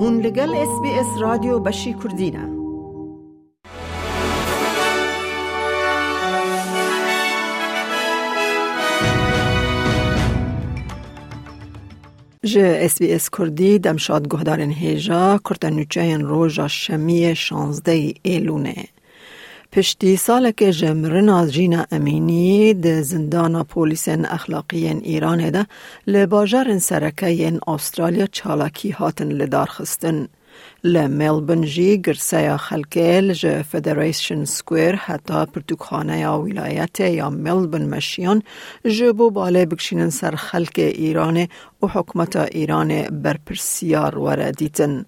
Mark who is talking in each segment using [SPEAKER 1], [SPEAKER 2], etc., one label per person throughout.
[SPEAKER 1] هون لگل اس بی اس رادیو بشی کردینه جه اس بی اس کردی دمشاد گهدارن هیجا کرتنوچه روژا شمی شانزده ایلونه. پشتی سال که جمرنا جینا امینی ده زندان پولیس اخلاقی ایران ده لباجر سرکه استرالیا چالاکی هاتن لدار خستن. لملبن جی گرسه خلکه لجه فدریشن سکویر حتی پرتوکخانه یا ولایت یا ملبن مشیان جبو باله بکشینن سر خلک ایران و حکمت ایران برپرسیار وردیتن.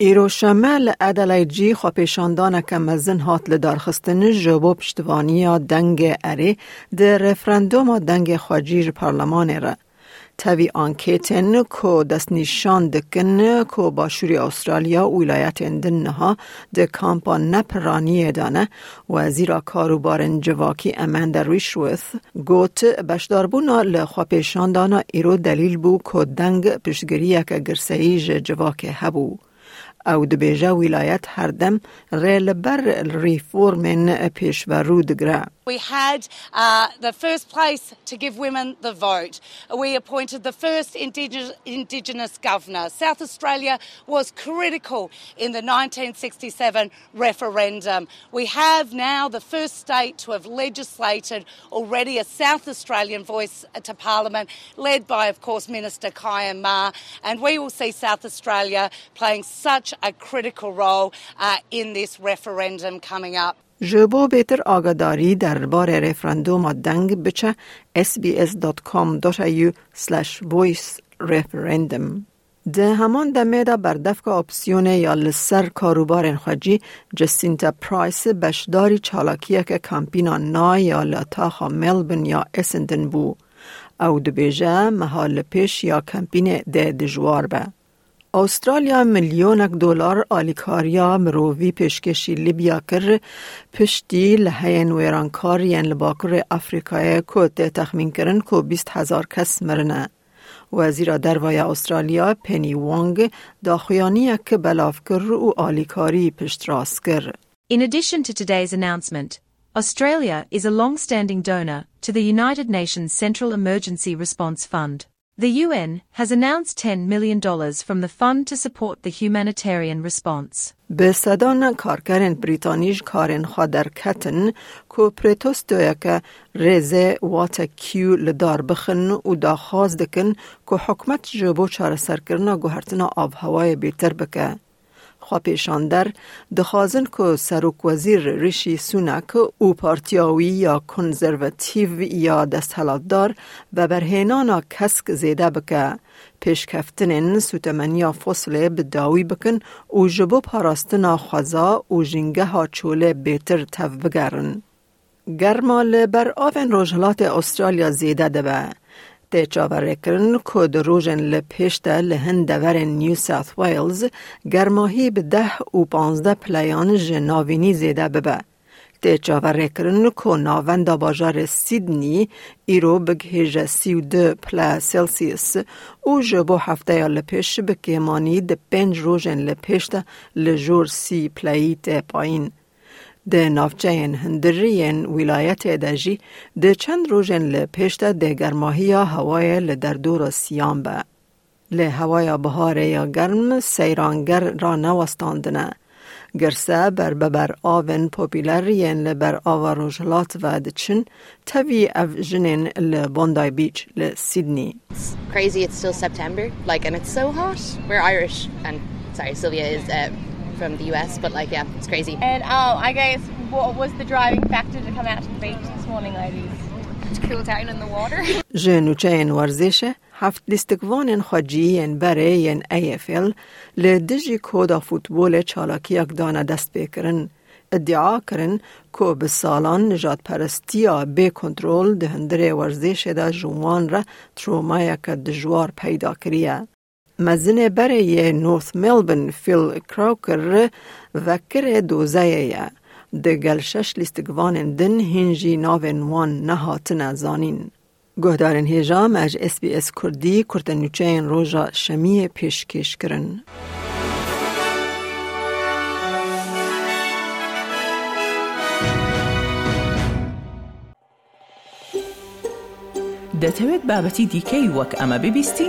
[SPEAKER 1] ایرو شمال ادلاید جی خوا پیشاندان که مزن هات لدارخستن جبو پشتوانی دنگ اره ده رفرندوم دنگ خواجیر پارلمان را. تاوی آنکیتن کو دست نشان دکن کو باشوری استرالیا ولایت اندنها ده کامپا نپرانی دانه و زیرا کاروبارن جواکی امند ریشوث گوت بشداربونا لخوا پیشاندانا ایرو دلیل بو کو دنگ پشگریه که گرسیج جواک هبو. او دبیجه ولایت هر دم ریل بر ریفورمن پیشورو دگره.
[SPEAKER 2] We had uh, the first place to give women the vote. We appointed the first indigenous, indigenous governor. South Australia was critical in the 1967 referendum. We have now the first state to have legislated already a South Australian voice to Parliament, led by, of course, Minister Kyan Ma. And we will see South Australia playing such
[SPEAKER 1] جبو بیتر آگاداری در بار رفراندوم دنگ بچه sbs.com.au voice referendum. ده همان دمه دا بردفک اپسیون یا لسر کاروبار خواجی جسینتا پرایس بشداری چالاکیه که کمپینا نا یا لطاخا ملبن یا اسندن بو او دبیجه محال پیش یا کمپین ده دجوار به. استرالیا میلیونک دلار آلیکاریا مرووی پیشکشی لیبیا کر پشتی لحین ویرانکار ین لباکر افریقای که تخمین کرن که بیست هزار کس مرنه. وزیر دروای استرالیا پنی وانگ داخویانی که بلاف کر و آلیکاری پشت راست کر.
[SPEAKER 3] In addition to today's announcement, Australia is a long-standing donor to the United Nations Central Emergency Response Fund. The UN has announced $10 million from the fund to support the humanitarian response.
[SPEAKER 1] به صدان کارکرین بریتانیش کارین خادر کتن کو پریتوستویا که ریزه وات کیو لدار بخن و دا خواز دکن که حکمت جبو چار سرکرنا گوهرتنا آب هوای بیتر بکه. خوا پیشاندر دخوازن که سروک وزیر ریشی سونک او پارتیاوی یا کنزرواتیو یا دستحلاتدار و برهنانا کسک زیده بکه پیشکفتنین سوتمنیا فصله به داوی بکن و جبو پاراستنا خوزا و جنگه ها چوله بیتر تف بگرن. گرمال بر آفن روژهلات استرالیا زیده دبه. تی چاوره کرن که در روژن لپیشته لهن دور نیو ساث ویلز گرماهی به ده و پانزده پلیان جناوینی زیده ببه. تی چاوره کرن که ناوند باجار سیدنی ایرو بگهیج سی و دو پلا سلسیس و جبو هفته یا لپیش بکیمانی ده پنج روژن لپیشته لجور سی پلایی تی پایین. ده نافچین هندرین ولایت دجی ده چند روزن لپشت ده گرماهی هوای لدردور سیام به. له هوای بهار یا گرم سیرانگر را نوستاندنه. گرسه بر ببر آون پوپیلر ین لبر آوا روژلات و دچن تاوی اف جنین لبوندای بیچ لسیدنی.
[SPEAKER 4] Crazy it's still September, like, and it's so hot. We're Irish, and sorry, Sylvia is uh, from the US, but like, yeah, it's crazy.
[SPEAKER 5] And um, I guess what was the driving factor to come out to the beach this morning, ladies?
[SPEAKER 4] To cool down in the water.
[SPEAKER 1] جنوچه این ورزش هفت لیستگوان خواجی این بره این ایفل لدجی کودا فوتبول چالاکی اک دانه دست بکرن. ادعا کرن که به سالان نجات پرستیا به کنترل دهندره ورزش دا جوان را ترومایا که دجوار پیدا کریه. mezinê bereyê North Melbourne Phil Croker vekirê dozeyê ye. Di gel şeş lîstikvanên din hîn jî navên wan nehatine zanîn. Guhdarên hêja me ji SBS Kurdî kurta nûçeyên roja şemiyê pêşkêş kirin.
[SPEAKER 6] دەتەوێت بابەتی دیکەی وەک ئەمە ببیستی؟